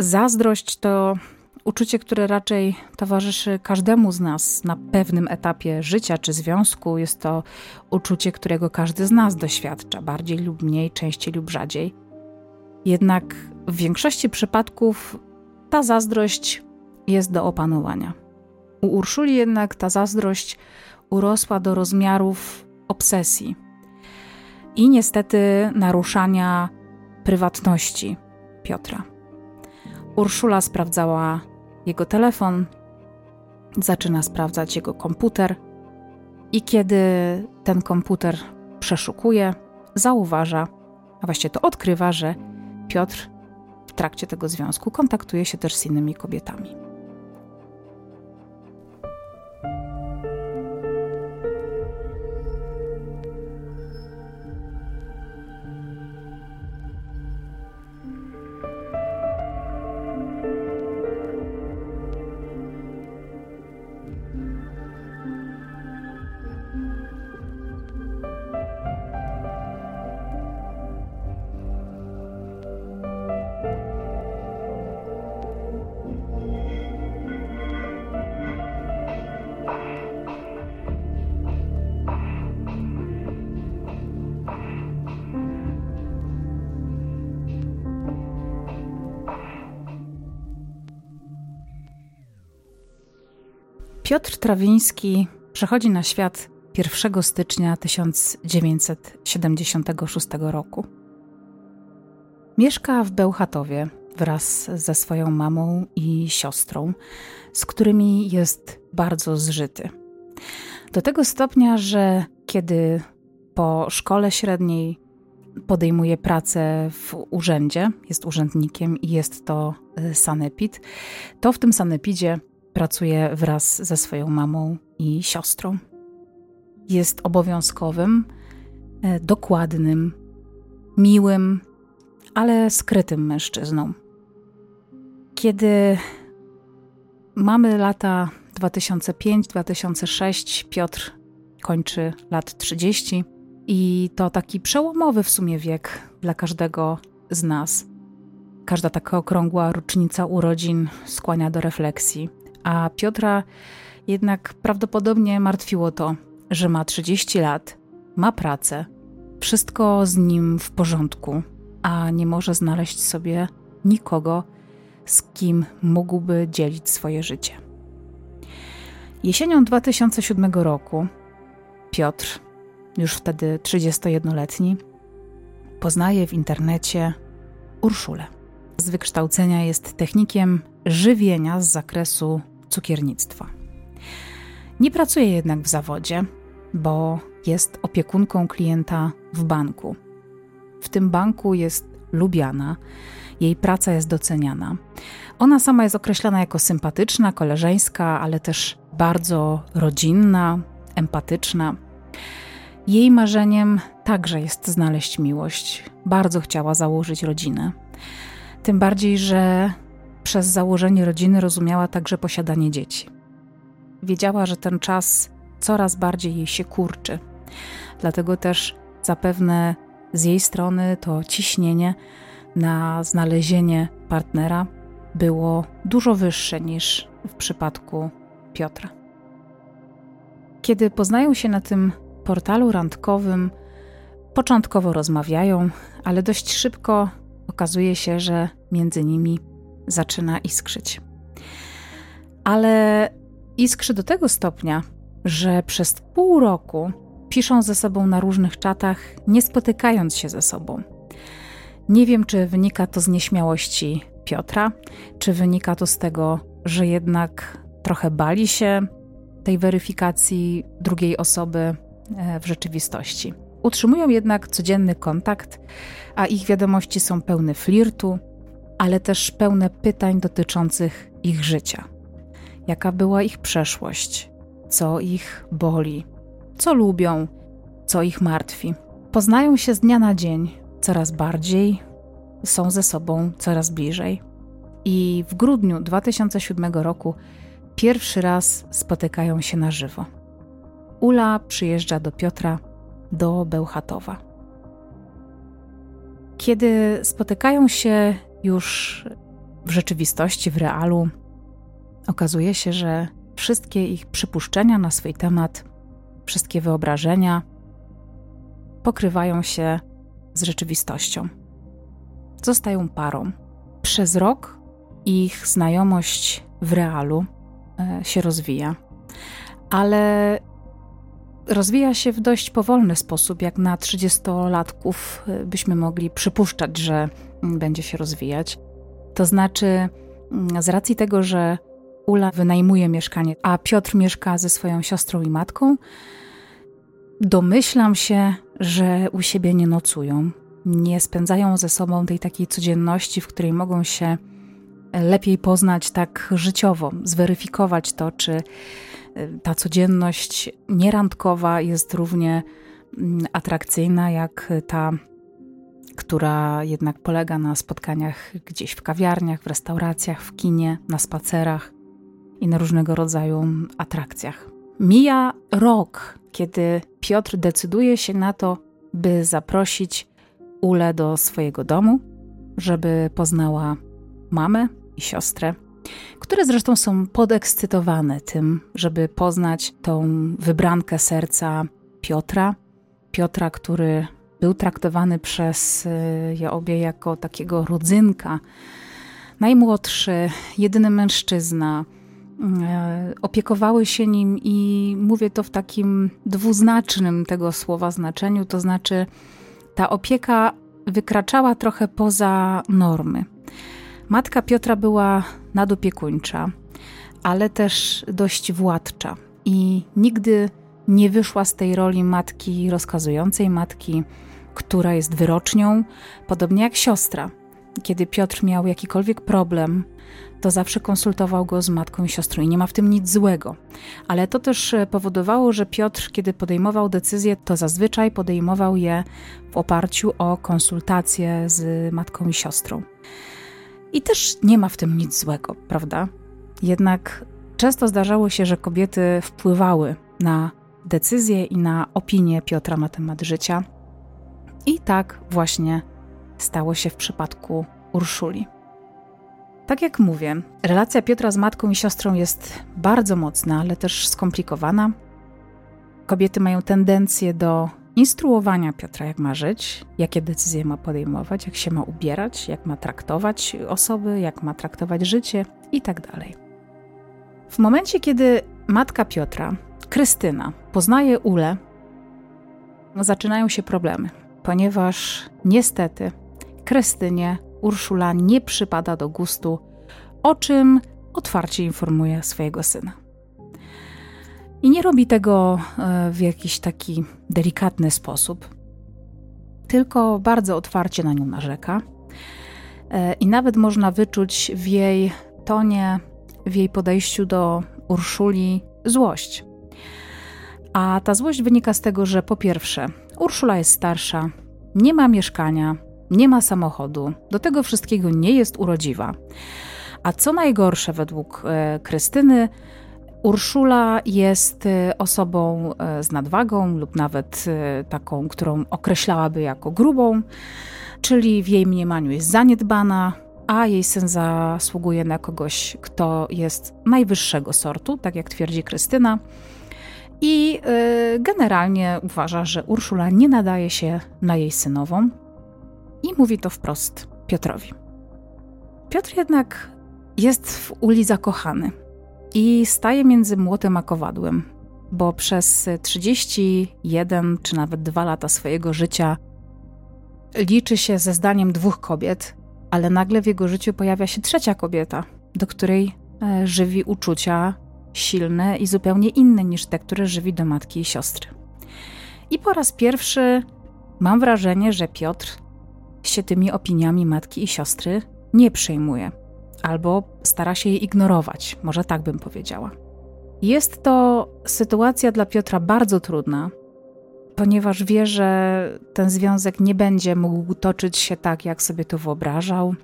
Zazdrość to uczucie, które raczej towarzyszy każdemu z nas na pewnym etapie życia czy związku. Jest to uczucie, którego każdy z nas doświadcza, bardziej lub mniej, częściej lub rzadziej. Jednak w większości przypadków ta zazdrość jest do opanowania. U Urszuli jednak ta zazdrość urosła do rozmiarów obsesji i niestety naruszania prywatności Piotra. Urszula sprawdzała jego telefon, zaczyna sprawdzać jego komputer, i kiedy ten komputer przeszukuje, zauważa, a właściwie to odkrywa, że Piotr w trakcie tego związku kontaktuje się też z innymi kobietami. Piotr Trawiński przychodzi na świat 1 stycznia 1976 roku. Mieszka w Bełchatowie wraz ze swoją mamą i siostrą, z którymi jest bardzo zżyty. Do tego stopnia, że kiedy po szkole średniej podejmuje pracę w urzędzie, jest urzędnikiem i jest to y, sanepid, to w tym sanepidzie pracuje wraz ze swoją mamą i siostrą. Jest obowiązkowym, e, dokładnym, miłym, ale skrytym mężczyzną. Kiedy mamy lata 2005-2006, Piotr kończy lat 30 i to taki przełomowy w sumie wiek dla każdego z nas. Każda taka okrągła rocznica urodzin skłania do refleksji a Piotra jednak prawdopodobnie martwiło to, że ma 30 lat, ma pracę, wszystko z nim w porządku, a nie może znaleźć sobie nikogo, z kim mógłby dzielić swoje życie. Jesienią 2007 roku Piotr, już wtedy 31-letni, poznaje w internecie Urszulę. Z wykształcenia jest technikiem żywienia z zakresu cukiernictwa. Nie pracuje jednak w zawodzie, bo jest opiekunką klienta w banku. W tym banku jest lubiana, jej praca jest doceniana. Ona sama jest określana jako sympatyczna, koleżeńska, ale też bardzo rodzinna, empatyczna. Jej marzeniem także jest znaleźć miłość. Bardzo chciała założyć rodzinę. Tym bardziej, że przez założenie rodziny rozumiała także posiadanie dzieci. Wiedziała, że ten czas coraz bardziej jej się kurczy. Dlatego też zapewne z jej strony to ciśnienie na znalezienie partnera było dużo wyższe niż w przypadku Piotra. Kiedy poznają się na tym portalu randkowym, początkowo rozmawiają, ale dość szybko okazuje się, że między nimi zaczyna iskrzyć. Ale iskrzy do tego stopnia, że przez pół roku piszą ze sobą na różnych czatach, nie spotykając się ze sobą. Nie wiem, czy wynika to z nieśmiałości Piotra, czy wynika to z tego, że jednak trochę bali się tej weryfikacji drugiej osoby e, w rzeczywistości. Utrzymują jednak codzienny kontakt, a ich wiadomości są pełne flirtu, ale też pełne pytań dotyczących ich życia. Jaka była ich przeszłość, co ich boli, co lubią, co ich martwi. Poznają się z dnia na dzień coraz bardziej, są ze sobą coraz bliżej. I w grudniu 2007 roku pierwszy raz spotykają się na żywo. Ula przyjeżdża do Piotra do Bełchatowa. Kiedy spotykają się już w rzeczywistości, w realu okazuje się, że wszystkie ich przypuszczenia na swój temat, wszystkie wyobrażenia pokrywają się z rzeczywistością. Zostają parą. Przez rok ich znajomość w realu e, się rozwija, ale rozwija się w dość powolny sposób, jak na 30-latków e, byśmy mogli przypuszczać, że będzie się rozwijać. To znaczy, mm, z racji tego, że Ula wynajmuje mieszkanie, a Piotr mieszka ze swoją siostrą i matką, domyślam się, że u siebie nie nocują, nie spędzają ze sobą tej takiej codzienności, w której mogą się lepiej poznać tak życiowo, zweryfikować to, czy y, ta codzienność nierandkowa jest równie mm, atrakcyjna jak ta, która jednak polega na spotkaniach gdzieś w kawiarniach, w restauracjach, w kinie, na spacerach i na różnego rodzaju atrakcjach. Mija rok, kiedy Piotr decyduje się na to, by zaprosić Ulę do swojego domu, żeby poznała mamę i siostrę, które zresztą są podekscytowane tym, żeby poznać tą wybrankę serca Piotra. Piotra, który był traktowany przez y, je obie jako takiego rodzynka, najmłodszy, jedyny mężczyzna. Y, opiekowały się nim i mówię to w takim dwuznacznym tego słowa znaczeniu, to znaczy ta opieka wykraczała trochę poza normy. Matka Piotra była nadopiekuńcza, ale też dość władcza i nigdy nie wyszła z tej roli matki rozkazującej, matki, która jest wyrocznią, podobnie jak siostra. Kiedy Piotr miał jakikolwiek problem, to zawsze konsultował go z matką i siostrą i nie ma w tym nic złego. Ale to też powodowało, że Piotr, kiedy podejmował decyzje, to zazwyczaj podejmował je w oparciu o konsultacje z matką i siostrą. I też nie ma w tym nic złego, prawda? Jednak często zdarzało się, że kobiety wpływały na decyzje i na opinię Piotra na temat życia. I tak właśnie stało się w przypadku Urszuli. Tak jak mówię, relacja Piotra z matką i siostrą jest bardzo mocna, ale też skomplikowana. Kobiety mają tendencję do instruowania Piotra, jak ma żyć, jakie decyzje ma podejmować, jak się ma ubierać, jak ma traktować osoby, jak ma traktować życie itd. Tak w momencie, kiedy matka Piotra, Krystyna, poznaje Ulę, zaczynają się problemy, ponieważ niestety Krystynie Urszula nie przypada do gustu, o czym otwarcie informuje swojego syna. I nie robi tego e, w jakiś taki delikatny sposób, tylko bardzo otwarcie na nią narzeka. E, I nawet można wyczuć w jej tonie, w jej podejściu do Urszuli złość. A ta złość wynika z tego, że po pierwsze, Urszula jest starsza, nie ma mieszkania, nie ma samochodu, do tego wszystkiego nie jest urodziwa. A co najgorsze według e, Krystyny, Urszula jest y, osobą y, z nadwagą lub nawet taką, którą określałaby jako grubą, czyli w jej mniemaniu jest zaniedbana, a jej syn zasługuje na kogoś, kto jest najwyższego sortu, tak jak twierdzi Krystyna. I generalnie uważa, że Urszula nie nadaje się na jej synową i mówi to wprost Piotrowi. Piotr jednak jest w Uli zakochany i staje między młotem a kowadłem, bo przez 31 czy nawet 2 lata swojego życia liczy się ze zdaniem dwóch kobiet, ale nagle w jego życiu pojawia się trzecia kobieta, do której e, żywi uczucia silne i zupełnie inne niż te, które żywi do matki i siostry. I po raz pierwszy mam wrażenie, że Piotr się tymi opiniami matki i siostry nie przejmuje albo stara się je ignorować, może tak bym powiedziała. Jest to sytuacja dla Piotra bardzo trudna, ponieważ wie, że ten związek nie będzie mógł toczyć się tak, jak sobie to wyobrażał,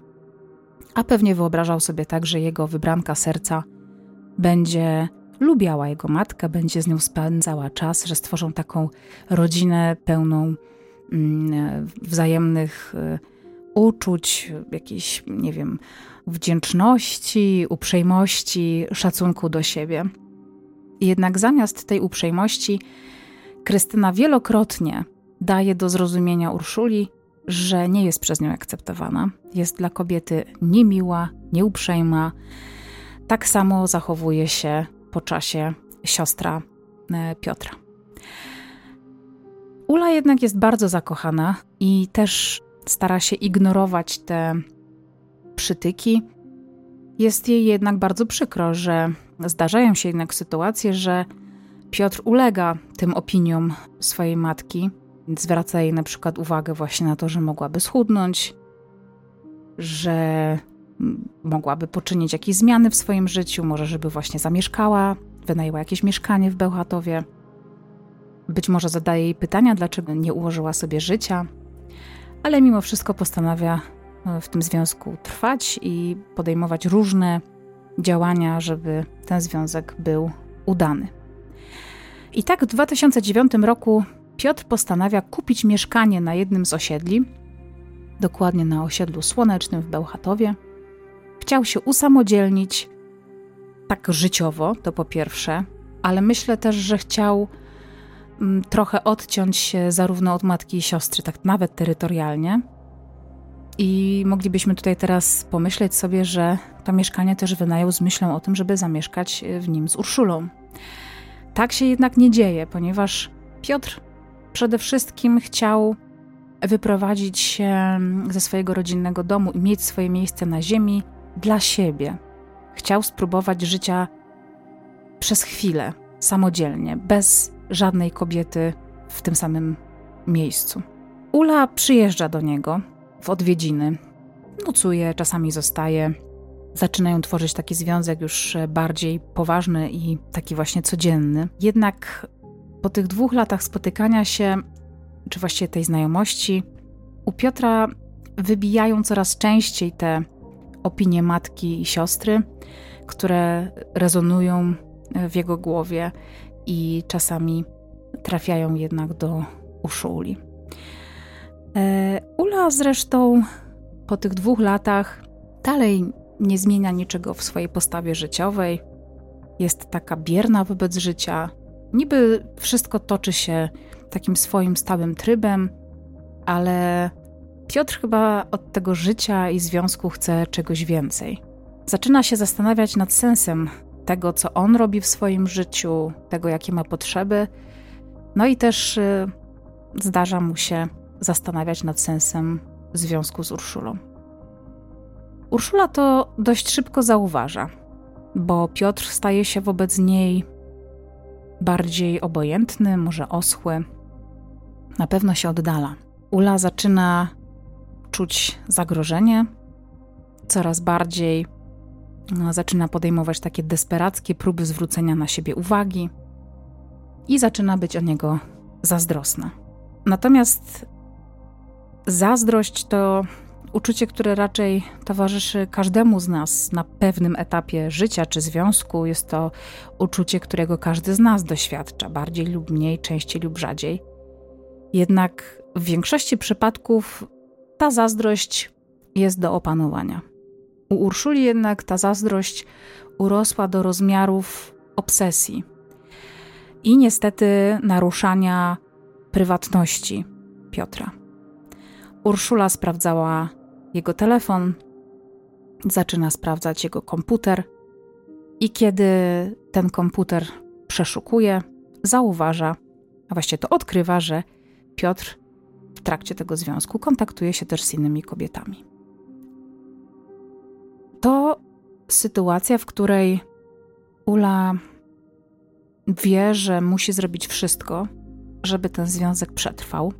a pewnie wyobrażał sobie tak, że jego wybranka serca będzie lubiała jego matkę, będzie z nią spędzała czas, że stworzą taką rodzinę pełną mm, wzajemnych y, uczuć, jakiejś, nie wiem, wdzięczności, uprzejmości, szacunku do siebie. Jednak zamiast tej uprzejmości, Krystyna wielokrotnie daje do zrozumienia Urszuli, że nie jest przez nią akceptowana. Jest dla kobiety niemiła, nieuprzejma. Tak samo zachowuje się po czasie siostra e, Piotra. Ula jednak jest bardzo zakochana i też stara się ignorować te przytyki. Jest jej jednak bardzo przykro, że zdarzają się jednak sytuacje, że Piotr ulega tym opiniom swojej matki. Zwraca jej na przykład uwagę właśnie na to, że mogłaby schudnąć, że mogłaby poczynić jakieś zmiany w swoim życiu, może żeby właśnie zamieszkała, wynajęła jakieś mieszkanie w Bełchatowie. Być może zadaje jej pytania, dlaczego nie ułożyła sobie życia, ale mimo wszystko postanawia e, w tym związku trwać i podejmować różne działania, żeby ten związek był udany. I tak w 2009 roku Piotr postanawia kupić mieszkanie na jednym z osiedli, dokładnie na osiedlu słonecznym w Bełchatowie. Chciał się usamodzielnić, tak życiowo, to po pierwsze, ale myślę też, że chciał mm, trochę odciąć się zarówno od matki i siostry, tak nawet terytorialnie. I moglibyśmy tutaj teraz pomyśleć sobie, że to mieszkanie też wynajął z myślą o tym, żeby zamieszkać w nim z Urszulą. Tak się jednak nie dzieje, ponieważ Piotr przede wszystkim chciał wyprowadzić się ze swojego rodzinnego domu i mieć swoje miejsce na ziemi dla siebie. Chciał spróbować życia przez chwilę, samodzielnie, bez żadnej kobiety w tym samym miejscu. Ula przyjeżdża do niego w odwiedziny, nocuje, czasami zostaje. Zaczynają tworzyć taki związek już bardziej poważny i taki właśnie codzienny. Jednak po tych dwóch latach spotykania się, czy właściwie tej znajomości, u Piotra wybijają coraz częściej te opinie matki i siostry, które rezonują w jego głowie i czasami trafiają jednak do uszu Uli. E, Ula zresztą po tych dwóch latach dalej nie zmienia niczego w swojej postawie życiowej. Jest taka bierna wobec życia. Niby wszystko toczy się takim swoim stałym trybem, ale Piotr chyba od tego życia i związku chce czegoś więcej. Zaczyna się zastanawiać nad sensem tego, co on robi w swoim życiu, tego, jakie ma potrzeby. No i też y, zdarza mu się zastanawiać nad sensem związku z Urszulą. Urszula to dość szybko zauważa, bo Piotr staje się wobec niej bardziej obojętny, może oschły. Na pewno się oddala. Ula zaczyna czuć zagrożenie, coraz bardziej no, zaczyna podejmować takie desperackie próby zwrócenia na siebie uwagi i zaczyna być o niego zazdrosna. Natomiast zazdrość to uczucie, które raczej towarzyszy każdemu z nas na pewnym etapie życia czy związku. Jest to uczucie, którego każdy z nas doświadcza, bardziej lub mniej, częściej lub rzadziej. Jednak w większości przypadków ta zazdrość jest do opanowania. U Urszuli jednak ta zazdrość urosła do rozmiarów obsesji i niestety naruszania prywatności Piotra. Urszula sprawdzała jego telefon, zaczyna sprawdzać jego komputer, i kiedy ten komputer przeszukuje, zauważa, a właściwie to odkrywa, że Piotr trakcie tego związku kontaktuje się też z innymi kobietami. To sytuacja, w której Ula wie, że musi zrobić wszystko, żeby ten związek przetrwał.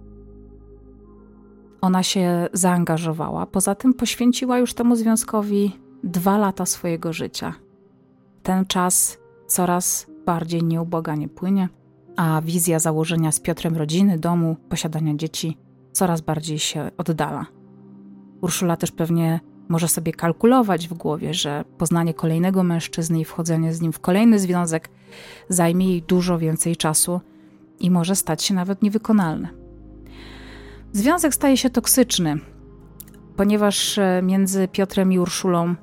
Ona się zaangażowała, poza tym poświęciła już temu związkowi dwa lata swojego życia. Ten czas coraz bardziej nieubłaganie płynie, a wizja założenia z Piotrem rodziny, domu, posiadania dzieci coraz bardziej się oddala. Urszula też pewnie może sobie kalkulować w głowie, że poznanie kolejnego mężczyzny i wchodzenie z nim w kolejny związek zajmie jej dużo więcej czasu i może stać się nawet niewykonalne. Związek staje się toksyczny. ponieważ e, między Piotrem i Urszulą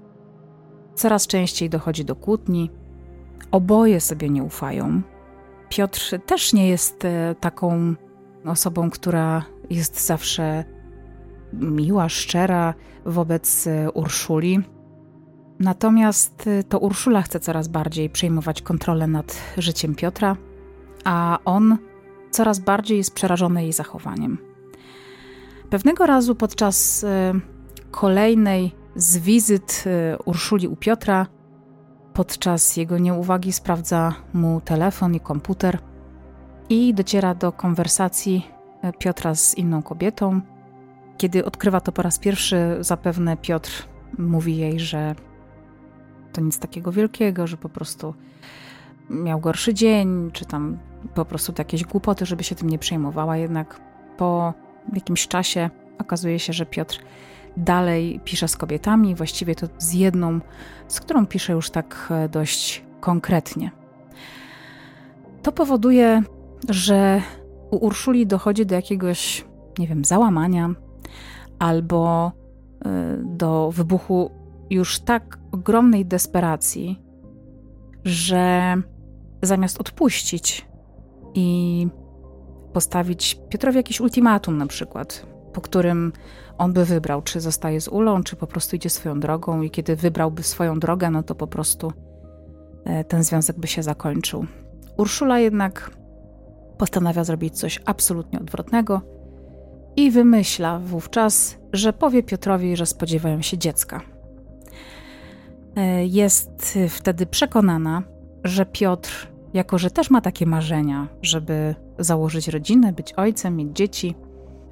coraz częściej dochodzi do kłótni. Oboje sobie nie ufają. Piotr też nie jest e, taką osobą, która jest zawsze miła, szczera wobec e, Urszuli. Natomiast to Urszula chce coraz bardziej przejmować kontrolę nad życiem Piotra, a on coraz bardziej jest przerażony jej zachowaniem. Pewnego razu podczas e, kolejnej z wizyt e, Urszuli u Piotra, podczas jego nieuwagi sprawdza mu telefon i komputer i dociera do konwersacji e, Piotra z inną kobietą. Kiedy odkrywa to po raz pierwszy, zapewne Piotr mówi jej, że to nic takiego wielkiego, że po prostu miał gorszy dzień, czy tam po prostu jakieś głupoty, żeby się tym nie przejmowała. Jednak po jakimś czasie okazuje się, że Piotr dalej pisze z kobietami, właściwie to z jedną, z którą pisze już tak e, dość konkretnie. To powoduje, że u Urszuli dochodzi do jakiegoś, nie wiem, załamania albo e, do wybuchu już tak ogromnej desperacji, że zamiast odpuścić i postawić Piotrowi jakiś ultimatum na przykład, po którym on by wybrał, czy zostaje z Ulą, czy po prostu idzie swoją drogą i kiedy wybrałby swoją drogę, no to po prostu e, ten związek by się zakończył. Urszula jednak postanawia zrobić coś absolutnie odwrotnego i wymyśla wówczas, że powie Piotrowi, że spodziewają się dziecka. E, jest wtedy przekonana, że Piotr, jako że też ma takie marzenia, żeby założyć rodzinę, być ojcem, mieć dzieci,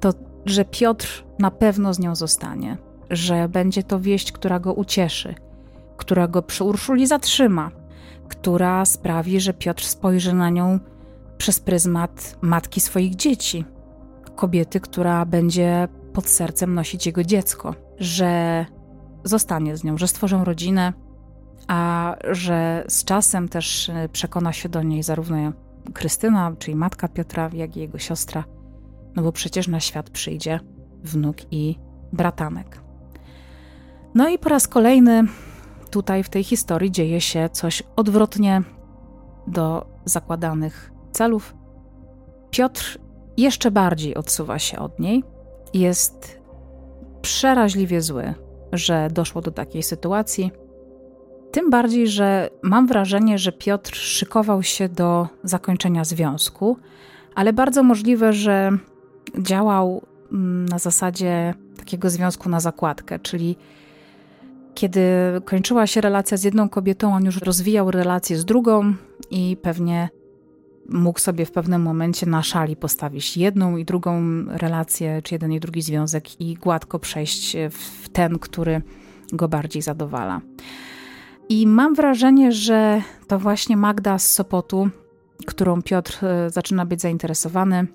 to że Piotr na pewno z nią zostanie, że będzie to wieść, która go ucieszy, która go przy Urszuli zatrzyma, która sprawi, że Piotr spojrzy na nią przez pryzmat matki swoich dzieci, kobiety, która będzie pod sercem nosić jego dziecko, że zostanie z nią, że stworzą rodzinę, a że z czasem też przekona się do niej zarówno Krystyna, czyli matka Piotra, jak i jego siostra, no bo przecież na świat przyjdzie wnuk i bratanek. No i po raz kolejny tutaj w tej historii dzieje się coś odwrotnie do zakładanych celów. Piotr jeszcze bardziej odsuwa się od niej. Jest przeraźliwie zły, że doszło do takiej sytuacji. Tym bardziej, że mam wrażenie, że Piotr szykował się do zakończenia związku, ale bardzo możliwe, że działał mm, na zasadzie takiego związku na zakładkę, czyli kiedy kończyła się relacja z jedną kobietą, on już rozwijał relację z drugą i pewnie mógł sobie w pewnym momencie na szali postawić jedną i drugą relację, czy jeden i drugi związek i gładko przejść w ten, który go bardziej zadowala. I mam wrażenie, że to właśnie Magda z Sopotu, którą Piotr e, zaczyna być zainteresowany,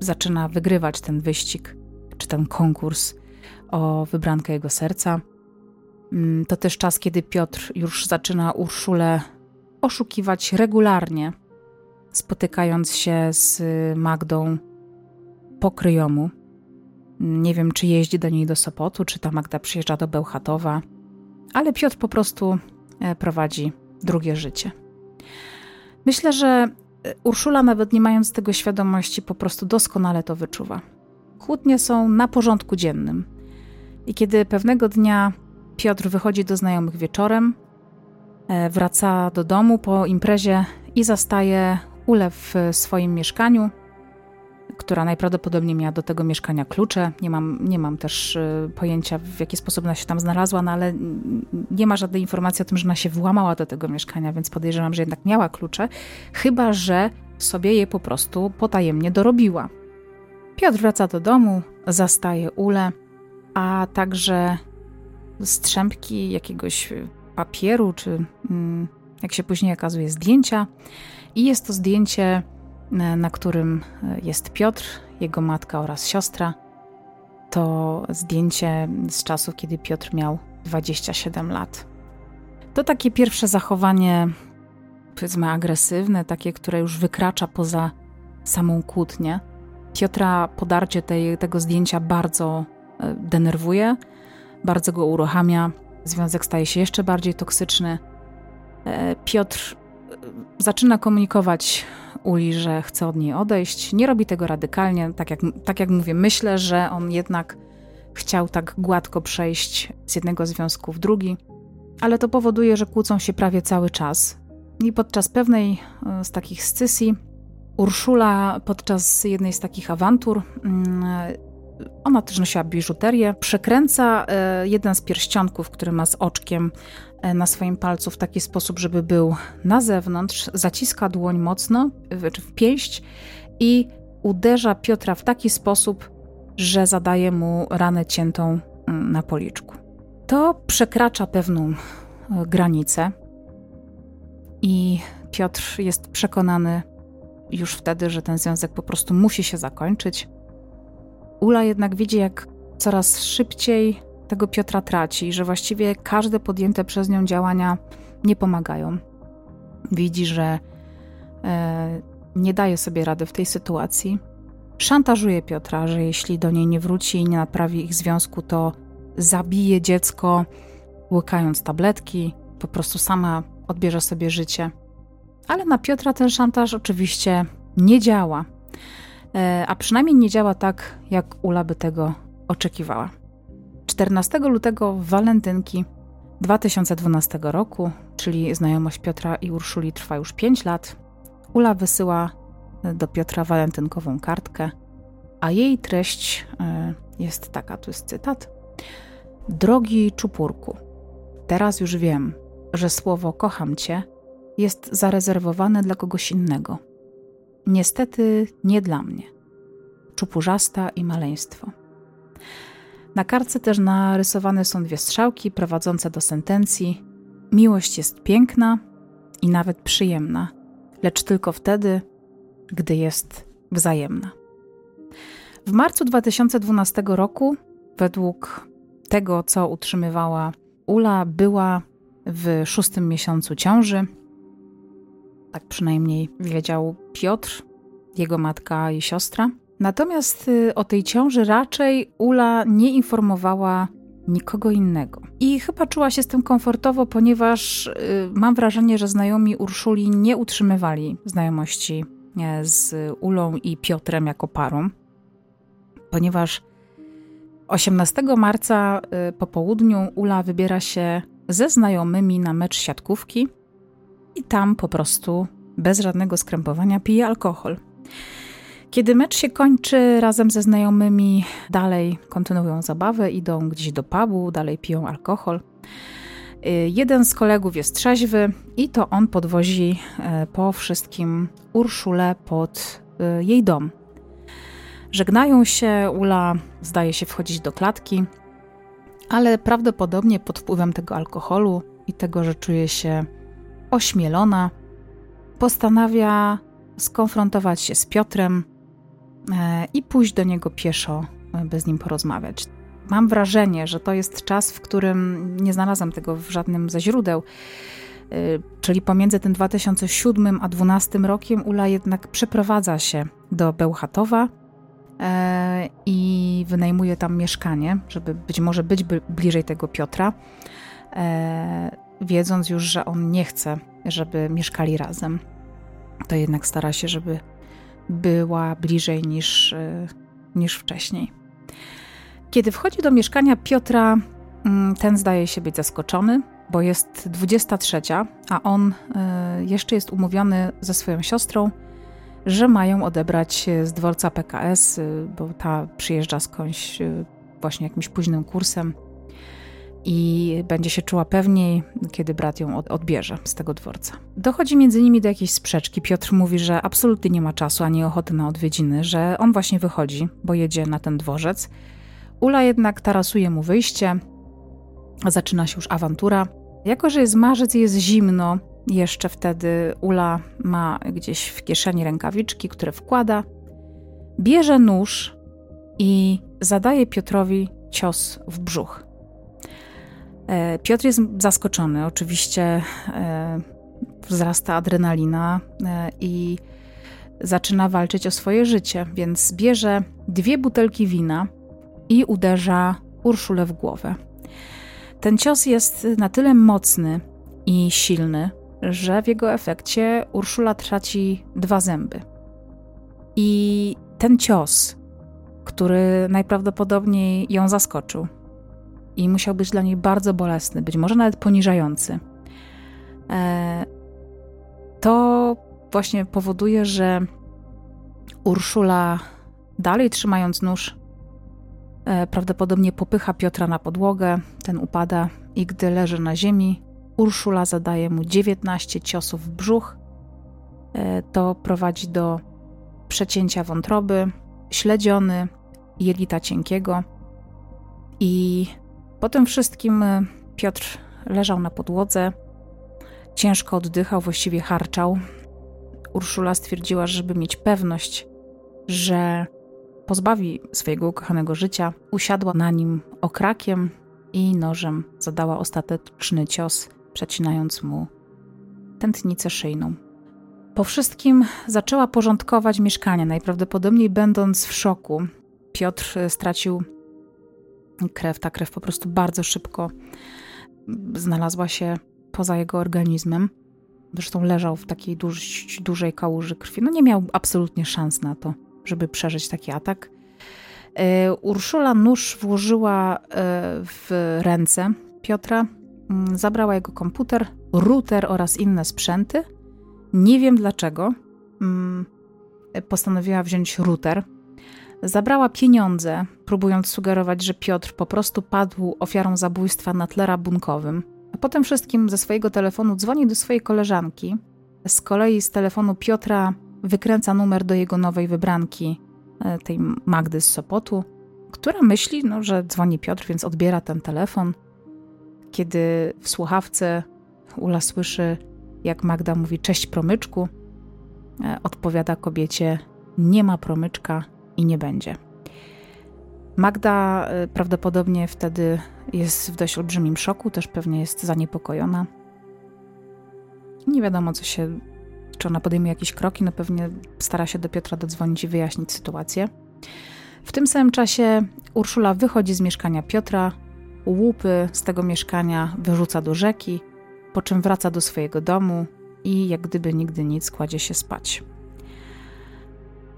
zaczyna wygrywać ten wyścig, czy ten konkurs o wybrankę jego serca. Mm, to też czas, kiedy Piotr już zaczyna Urszulę oszukiwać regularnie, spotykając się z Magdą po kryjomu. Nie wiem, czy jeździ do niej do Sopotu, czy ta Magda przyjeżdża do Bełchatowa ale Piotr po prostu e, prowadzi drugie życie. Myślę, że e, Urszula, nawet nie mając tego świadomości, po prostu doskonale to wyczuwa. Kłótnie są na porządku dziennym. I kiedy pewnego dnia Piotr wychodzi do znajomych wieczorem, e, wraca do domu po imprezie i zastaje Ulę w swoim mieszkaniu, która najprawdopodobniej miała do tego mieszkania klucze. Nie mam, nie mam też y, pojęcia, w jaki sposób ona się tam znalazła, no ale nie ma żadnej informacji o tym, że ona się włamała do tego mieszkania, więc podejrzewam, że jednak miała klucze, chyba że sobie je po prostu potajemnie dorobiła. Piotr wraca do domu, zastaje Ulę, a także strzępki jakiegoś papieru, czy mm, jak się później okazuje, zdjęcia. I jest to zdjęcie na którym jest Piotr, jego matka oraz siostra. To zdjęcie z czasów, kiedy Piotr miał 27 lat. To takie pierwsze zachowanie, powiedzmy, agresywne, takie, które już wykracza poza samą kłótnię. Piotra podarcie tej, tego zdjęcia bardzo e, denerwuje, bardzo go uruchamia. Związek staje się jeszcze bardziej toksyczny. E, Piotr e, zaczyna komunikować Uli, że chce od niej odejść. Nie robi tego radykalnie, tak jak, tak jak mówię. Myślę, że on jednak chciał tak gładko przejść z jednego związku w drugi, ale to powoduje, że kłócą się prawie cały czas. I podczas pewnej z takich scysji Urszula podczas jednej z takich awantur, mm, ona też nosiła biżuterię, przekręca e, jeden z pierścionków, który ma z oczkiem e, na swoim palcu w taki sposób, żeby był na zewnątrz, zaciska dłoń mocno w pięść i uderza Piotra w taki sposób, że zadaje mu ranę ciętą mm, na policzku. To przekracza pewną e, granicę i Piotr jest przekonany, już wtedy, że ten związek po prostu musi się zakończyć. Ula jednak widzi, jak coraz szybciej tego Piotra traci że właściwie każde podjęte przez nią działania nie pomagają. Widzi, że e, nie daje sobie rady w tej sytuacji. Szantażuje Piotra, że jeśli do niej nie wróci i nie naprawi ich związku, to zabije dziecko, łykając tabletki, po prostu sama odbierze sobie życie. Ale na Piotra ten szantaż oczywiście nie działa. E, a przynajmniej nie działa tak, jak Ula by tego oczekiwała. 14 lutego w walentynki 2012 roku, czyli znajomość Piotra i Urszuli trwa już 5 lat, Ula wysyła do Piotra walentynkową kartkę, a jej treść e, jest taka, tu jest cytat. Drogi czupurku, teraz już wiem, że słowo kocham cię jest zarezerwowane dla kogoś innego. Niestety nie dla mnie. Czupurzasta i maleństwo. Na kartce też narysowane są dwie strzałki prowadzące do sentencji: Miłość jest piękna i nawet przyjemna, lecz tylko wtedy, gdy jest wzajemna. W marcu 2012 roku, według tego, co utrzymywała Ula, była w szóstym miesiącu ciąży tak przynajmniej wiedział Piotr, jego matka i siostra. Natomiast y, o tej ciąży raczej Ula nie informowała nikogo innego. I chyba czuła się z tym komfortowo, ponieważ y, mam wrażenie, że znajomi Urszuli nie utrzymywali znajomości e, z Ulą i Piotrem jako parą, ponieważ 18 marca y, po południu Ula wybiera się ze znajomymi na mecz siatkówki i tam po prostu bez żadnego skrępowania pije alkohol. Kiedy mecz się kończy, razem ze znajomymi dalej kontynuują zabawę, idą gdzieś do pubu, dalej piją alkohol. Y, jeden z kolegów jest trzeźwy i to on podwozi e, po wszystkim Urszulę pod e, jej dom. Żegnają się, Ula zdaje się wchodzić do klatki, ale prawdopodobnie pod wpływem tego alkoholu i tego, że czuje się ośmielona, postanawia skonfrontować się z Piotrem i pójść do niego pieszo, e, by z nim porozmawiać. Mam wrażenie, że to jest czas, w którym nie znalazłam tego w żadnym ze źródeł, e, czyli pomiędzy tym 2007 a 2012 rokiem Ula jednak przeprowadza się do Bełchatowa i wynajmuje tam mieszkanie, żeby być może być bliżej tego Piotra wiedząc już, że on nie chce, żeby mieszkali razem, to jednak stara się, żeby była bliżej niż, e, niż wcześniej. Kiedy wchodzi do mieszkania Piotra, mm, ten zdaje się być zaskoczony, bo jest 23, a on e, jeszcze jest umówiony ze swoją siostrą, że mają odebrać z dworca PKS, e, bo ta przyjeżdża skądś właśnie jakimś późnym kursem i będzie się czuła pewniej, kiedy brat ją odbierze z tego dworca. Dochodzi między nimi do jakiejś sprzeczki. Piotr mówi, że absolutnie nie ma czasu ani ochoty na odwiedziny, że on właśnie wychodzi, bo jedzie na ten dworzec. Ula jednak tarasuje mu wyjście, zaczyna się już awantura. Jako, że jest marzec i jest zimno, jeszcze wtedy Ula ma gdzieś w kieszeni rękawiczki, które wkłada, bierze nóż i zadaje Piotrowi cios w brzuch. E, Piotr jest zaskoczony. Oczywiście e, wzrasta adrenalina e, i zaczyna walczyć o swoje życie, więc bierze dwie butelki wina, i uderza Urszulę w głowę. Ten cios jest na tyle mocny i silny, że w jego efekcie Urszula traci dwa zęby. I ten cios, który najprawdopodobniej ją zaskoczył i musiał być dla niej bardzo bolesny, być może nawet poniżający, e, to właśnie powoduje, że Urszula, dalej trzymając nóż, e, prawdopodobnie popycha Piotra na podłogę, ten upada i gdy leży na ziemi, Urszula zadaje mu 19 ciosów w brzuch. E, to prowadzi do przecięcia wątroby, śledziony, jelita cienkiego. I po tym wszystkim e, Piotr leżał na podłodze, ciężko oddychał, właściwie harczał. Urszula stwierdziła, żeby mieć pewność, że pozbawi swojego ukochanego życia, usiadła na nim okrakiem i nożem zadała ostateczny cios, przecinając mu tętnicę szyjną. Po wszystkim zaczęła porządkować mieszkanie, najprawdopodobniej będąc w szoku. Piotr stracił krew, ta krew po prostu bardzo szybko znalazła się poza jego organizmem. Zresztą leżał w takiej dość dużej kałuży krwi. No nie miał absolutnie szans na to, żeby przeżyć taki atak. E, Urszula nóż włożyła e, w ręce Piotra, mm, zabrała jego komputer, router oraz inne sprzęty. Nie wiem dlaczego. Mm, postanowiła wziąć router. Zabrała pieniądze, próbując sugerować, że Piotr po prostu padł ofiarą zabójstwa na tle rabunkowym. A potem wszystkim ze swojego telefonu dzwoni do swojej koleżanki. Z kolei z telefonu Piotra wykręca numer do jego nowej wybranki, e, tej Magdy z Sopotu, która myśli, no, że dzwoni Piotr, więc odbiera ten telefon. Kiedy w słuchawce Ula słyszy, jak Magda mówi cześć promyczku, e, odpowiada kobiecie nie ma promyczka i nie będzie. Magda e, prawdopodobnie wtedy jest w dość olbrzymim szoku, też pewnie jest zaniepokojona. Nie wiadomo, co się czy ona podejmie jakieś kroki, no pewnie stara się do Piotra dodzwonić i wyjaśnić sytuację. W tym samym czasie Urszula wychodzi z mieszkania Piotra, łupy z tego mieszkania wyrzuca do rzeki, po czym wraca do swojego domu i jak gdyby nigdy nic kładzie się spać.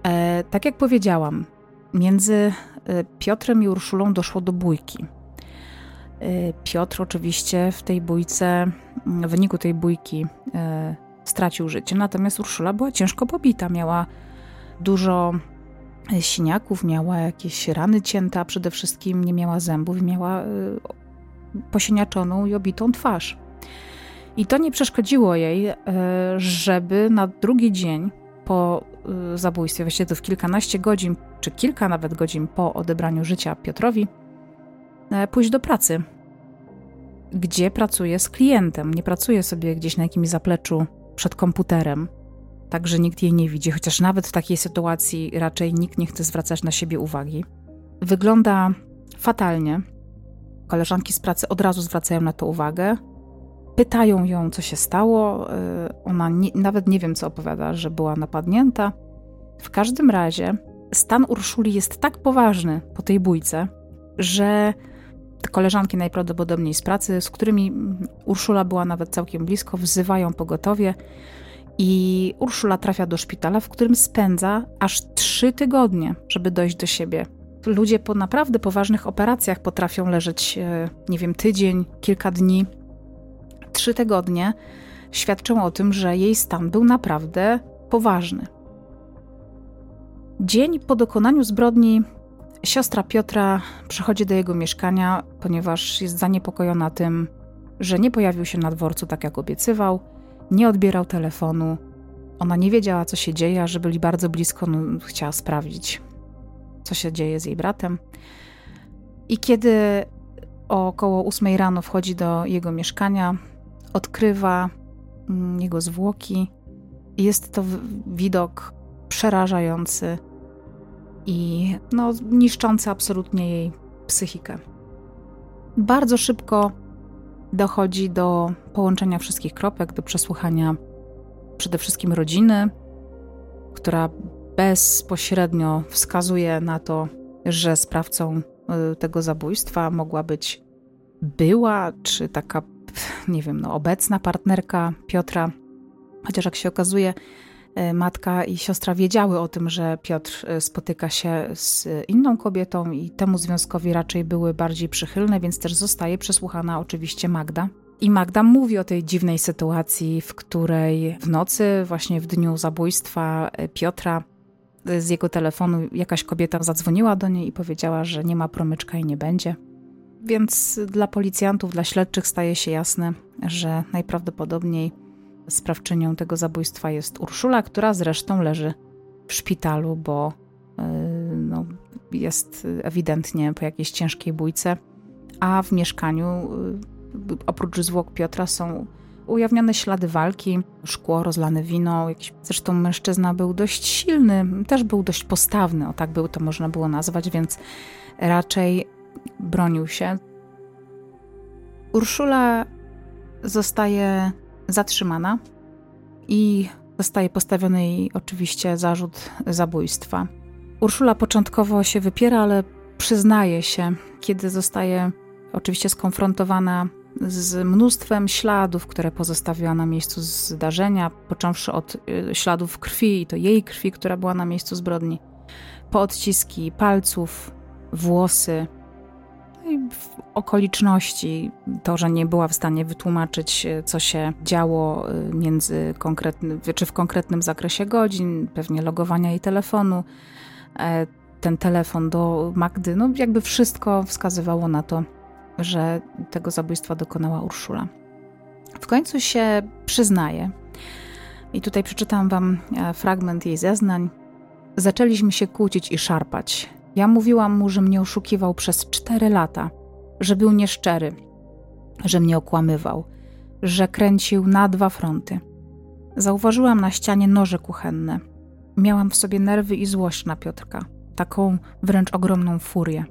E, tak jak powiedziałam, między e, Piotrem i Urszulą doszło do bójki. E, Piotr oczywiście w tej bójce, w wyniku tej bójki e, stracił życie, natomiast Urszula była ciężko pobita, miała dużo siniaków, miała jakieś rany cięte, a przede wszystkim nie miała zębów miała y, posieniaczoną i obitą twarz. I to nie przeszkodziło jej, żeby na drugi dzień po zabójstwie, właściwie to w kilkanaście godzin, czy kilka nawet godzin po odebraniu życia Piotrowi, pójść do pracy, gdzie pracuje z klientem. Nie pracuje sobie gdzieś na jakimś zapleczu przed komputerem, tak że nikt jej nie widzi, chociaż nawet w takiej sytuacji raczej nikt nie chce zwracać na siebie uwagi. Wygląda fatalnie. Koleżanki z pracy od razu zwracają na to uwagę. Pytają ją, co się stało. Y, ona nie, nawet nie wiem, co opowiada, że była napadnięta. W każdym razie stan Urszuli jest tak poważny po tej bójce, że te koleżanki najprawdopodobniej z pracy, z którymi Urszula była nawet całkiem blisko, wzywają pogotowie i Urszula trafia do szpitala, w którym spędza aż trzy tygodnie, żeby dojść do siebie. Ludzie po naprawdę poważnych operacjach potrafią leżeć, e, nie wiem, tydzień, kilka dni. Trzy tygodnie świadczą o tym, że jej stan był naprawdę poważny. Dzień po dokonaniu zbrodni Siostra Piotra przychodzi do jego mieszkania, ponieważ jest zaniepokojona tym, że nie pojawił się na dworcu tak jak obiecywał, nie odbierał telefonu. Ona nie wiedziała, co się dzieje, a że byli bardzo blisko, no, chciała sprawdzić, co się dzieje z jej bratem. I kiedy około ósmej rano wchodzi do jego mieszkania, odkrywa mm, jego zwłoki. Jest to widok przerażający i no, niszczący absolutnie jej psychikę. Bardzo szybko dochodzi do połączenia wszystkich kropek, do przesłuchania przede wszystkim rodziny, która bezpośrednio wskazuje na to, że sprawcą y, tego zabójstwa mogła być była, czy taka, nie wiem, no, obecna partnerka Piotra. Chociaż jak się okazuje, y, matka i siostra wiedziały o tym, że Piotr y, spotyka się z inną kobietą i temu związkowi raczej były bardziej przychylne, więc też zostaje przesłuchana oczywiście Magda. I Magda mówi o tej dziwnej sytuacji, w której w nocy, właśnie w dniu zabójstwa Piotra, z jego telefonu jakaś kobieta zadzwoniła do niej i powiedziała, że nie ma promyczka i nie będzie. Więc dla policjantów, dla śledczych staje się jasne, że najprawdopodobniej sprawczynią tego zabójstwa jest Urszula, która zresztą leży w szpitalu, bo yy, no, jest ewidentnie po jakiejś ciężkiej bójce, a w mieszkaniu yy, oprócz zwłok Piotra są ujawnione ślady walki, szkło, rozlane wino. Jakiś, zresztą mężczyzna był dość silny, też był dość postawny, o tak był to można było nazwać, więc raczej bronił się. Urszula zostaje zatrzymana i zostaje postawiony jej oczywiście zarzut zabójstwa. Urszula początkowo się wypiera, ale przyznaje się, kiedy zostaje oczywiście skonfrontowana z mnóstwem śladów, które pozostawiła na miejscu zdarzenia, począwszy od y, śladów krwi, i to jej krwi, która była na miejscu zbrodni, po odciski palców, włosy, i okoliczności, to, że nie była w stanie wytłumaczyć, y, co się działo y, między konkretnym, czy w konkretnym zakresie godzin, pewnie logowania jej telefonu, e, ten telefon do Magdy, no jakby wszystko wskazywało na to, że tego zabójstwa dokonała Urszula. W końcu się przyznaje, i tutaj przeczytam wam e, fragment jej zeznań. Zaczęliśmy się kłócić i szarpać. Ja mówiłam mu, że mnie oszukiwał przez cztery lata, że był nieszczery, że mnie okłamywał, że kręcił na dwa fronty. Zauważyłam na ścianie noże kuchenne. Miałam w sobie nerwy i złość na Piotrka, taką wręcz ogromną furię.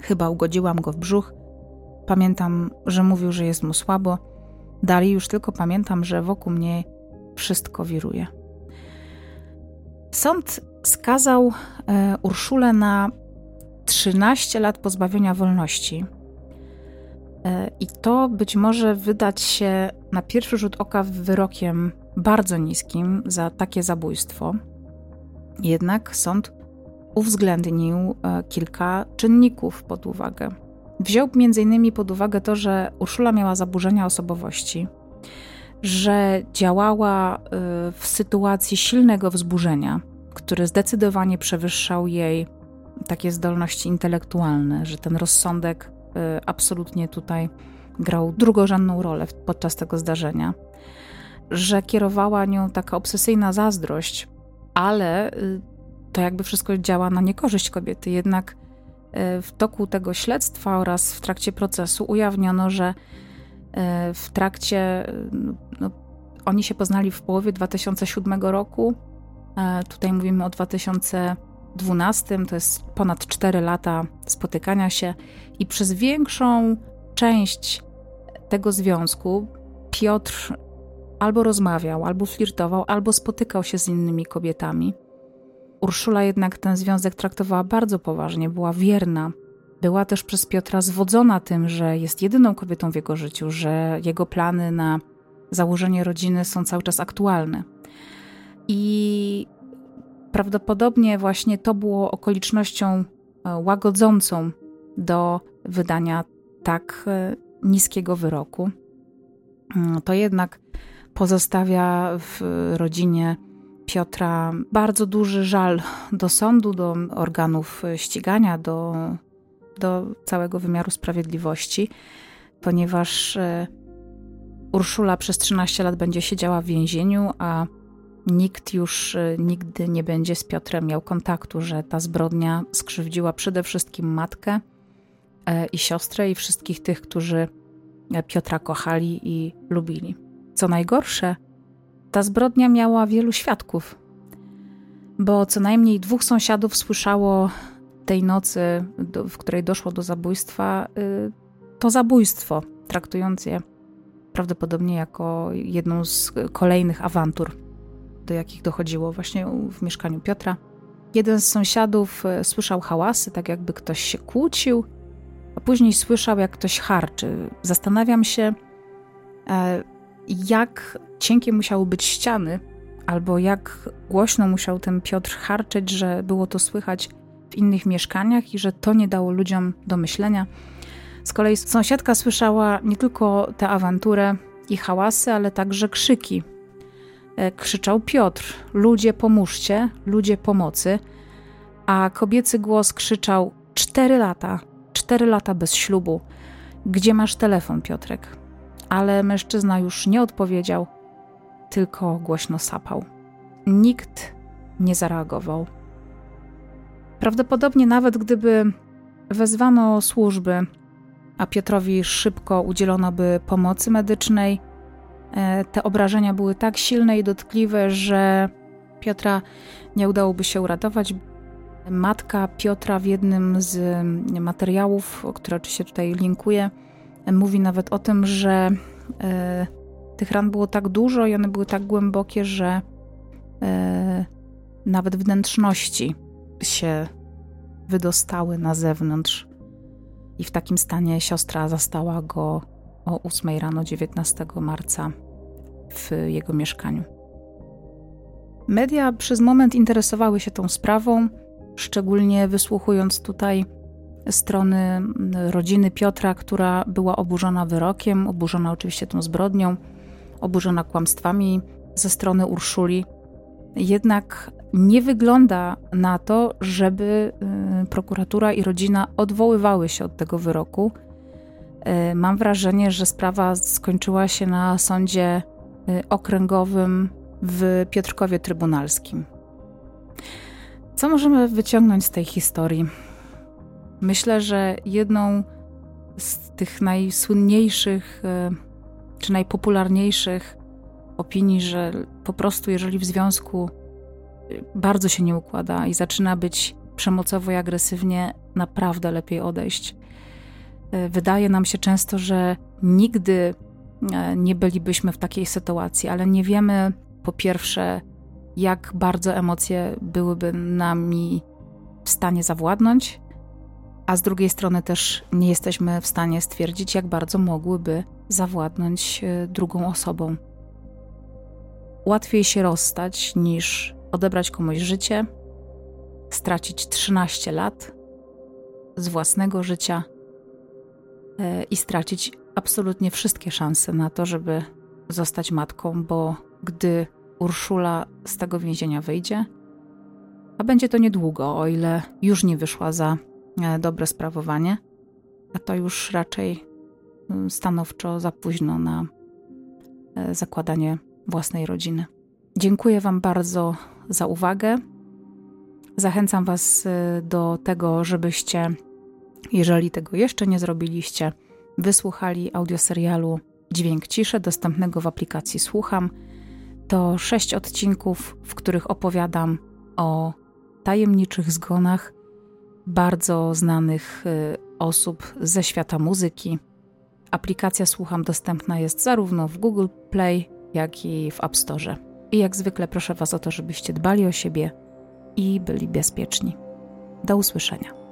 Chyba ugodziłam go w brzuch Pamiętam, że mówił, że jest mu słabo. Dalej już tylko pamiętam, że wokół mnie wszystko wiruje. Sąd skazał e, Urszulę na 13 lat pozbawienia wolności. E, I to być może wydać się na pierwszy rzut oka wyrokiem bardzo niskim za takie zabójstwo. Jednak sąd uwzględnił e, kilka czynników pod uwagę. Wziął m.in. pod uwagę to, że Urszula miała zaburzenia osobowości, że działała w sytuacji silnego wzburzenia, który zdecydowanie przewyższał jej takie zdolności intelektualne, że ten rozsądek y, absolutnie tutaj grał drugorzędną rolę podczas tego zdarzenia, że kierowała nią taka obsesyjna zazdrość, ale y, to jakby wszystko działa na niekorzyść kobiety, jednak E, w toku tego śledztwa oraz w trakcie procesu ujawniono, że w trakcie, no, oni się poznali w połowie 2007 roku. E, tutaj mówimy o 2012, to jest ponad 4 lata spotykania się, i przez większą część tego związku Piotr albo rozmawiał, albo flirtował, albo spotykał się z innymi kobietami. Urszula jednak ten związek traktowała bardzo poważnie, była wierna. Była też przez Piotra zwodzona tym, że jest jedyną kobietą w jego życiu, że jego plany na założenie rodziny są cały czas aktualne. I prawdopodobnie właśnie to było okolicznością e, łagodzącą do wydania tak e, niskiego wyroku. Mm, to jednak pozostawia w rodzinie Piotra bardzo duży żal do sądu, do organów ścigania, do, do całego wymiaru sprawiedliwości, ponieważ e, Urszula przez 13 lat będzie siedziała w więzieniu, a nikt już e, nigdy nie będzie z Piotrem miał kontaktu, że ta zbrodnia skrzywdziła przede wszystkim matkę e, i siostrę i wszystkich tych, którzy Piotra kochali i lubili. Co najgorsze, ta zbrodnia miała wielu świadków, bo co najmniej dwóch sąsiadów słyszało tej nocy, w której doszło do zabójstwa, y, to zabójstwo, traktując je prawdopodobnie jako jedną z kolejnych awantur, do jakich dochodziło właśnie w mieszkaniu Piotra. Jeden z sąsiadów e, słyszał hałasy, tak jakby ktoś się kłócił, a później słyszał, jak ktoś harczy. Zastanawiam się, e, jak cienkie musiały być ściany, albo jak głośno musiał ten Piotr harczeć, że było to słychać w innych mieszkaniach i że to nie dało ludziom do myślenia. Z kolei sąsiadka słyszała nie tylko tę awanturę i hałasy, ale także krzyki. E, krzyczał Piotr: Ludzie, pomóżcie, ludzie pomocy. A kobiecy głos krzyczał: Cztery lata, cztery lata bez ślubu. Gdzie masz telefon, Piotrek? Ale mężczyzna już nie odpowiedział, tylko głośno sapał. Nikt nie zareagował. Prawdopodobnie nawet gdyby wezwano służby, a Piotrowi szybko udzielono by pomocy medycznej, te obrażenia były tak silne i dotkliwe, że Piotra nie udałoby się uratować. Matka Piotra w jednym z materiałów, które oczywiście tutaj linkuję, mówi nawet o tym, że e, tych ran było tak dużo i one były tak głębokie, że e, nawet wnętrzności się wydostały na zewnątrz. I w takim stanie siostra zastała go o 8 rano 19 marca w jego mieszkaniu. Media przez moment interesowały się tą sprawą, szczególnie wysłuchując tutaj strony rodziny Piotra, która była oburzona wyrokiem, oburzona oczywiście tą zbrodnią, oburzona kłamstwami ze strony Urszuli. Jednak nie wygląda na to, żeby y, prokuratura i rodzina odwoływały się od tego wyroku. Y, mam wrażenie, że sprawa skończyła się na sądzie y, okręgowym w Piotrkowie Trybunalskim. Co możemy wyciągnąć z tej historii? Myślę, że jedną z tych najsłynniejszych czy najpopularniejszych opinii, że po prostu jeżeli w związku bardzo się nie układa i zaczyna być przemocowo i agresywnie, naprawdę lepiej odejść. Wydaje nam się często, że nigdy e, nie bylibyśmy w takiej sytuacji, ale nie wiemy po pierwsze, jak bardzo emocje byłyby nami w stanie zawładnąć, a z drugiej strony też nie jesteśmy w stanie stwierdzić, jak bardzo mogłyby zawładnąć e, drugą osobą. Łatwiej się rozstać niż odebrać komuś życie, stracić 13 lat z własnego życia i stracić absolutnie wszystkie szanse na to, żeby zostać matką, bo gdy Urszula z tego więzienia wyjdzie, a będzie to niedługo, o ile już nie wyszła za e, dobre sprawowanie, a to już raczej mm, stanowczo za późno na e, zakładanie własnej rodziny. Dziękuję Wam bardzo za uwagę. Zachęcam Was do tego, żebyście, jeżeli tego jeszcze nie zrobiliście, wysłuchali audioserialu Dźwięk Ciszy, dostępnego w aplikacji Słucham. To sześć odcinków, w których opowiadam o tajemniczych zgonach bardzo znanych y, osób ze świata muzyki. Aplikacja Słucham dostępna jest zarówno w Google Play, jak i w App Store. I jak zwykle proszę Was o to, żebyście dbali o siebie i byli bezpieczni. Do usłyszenia.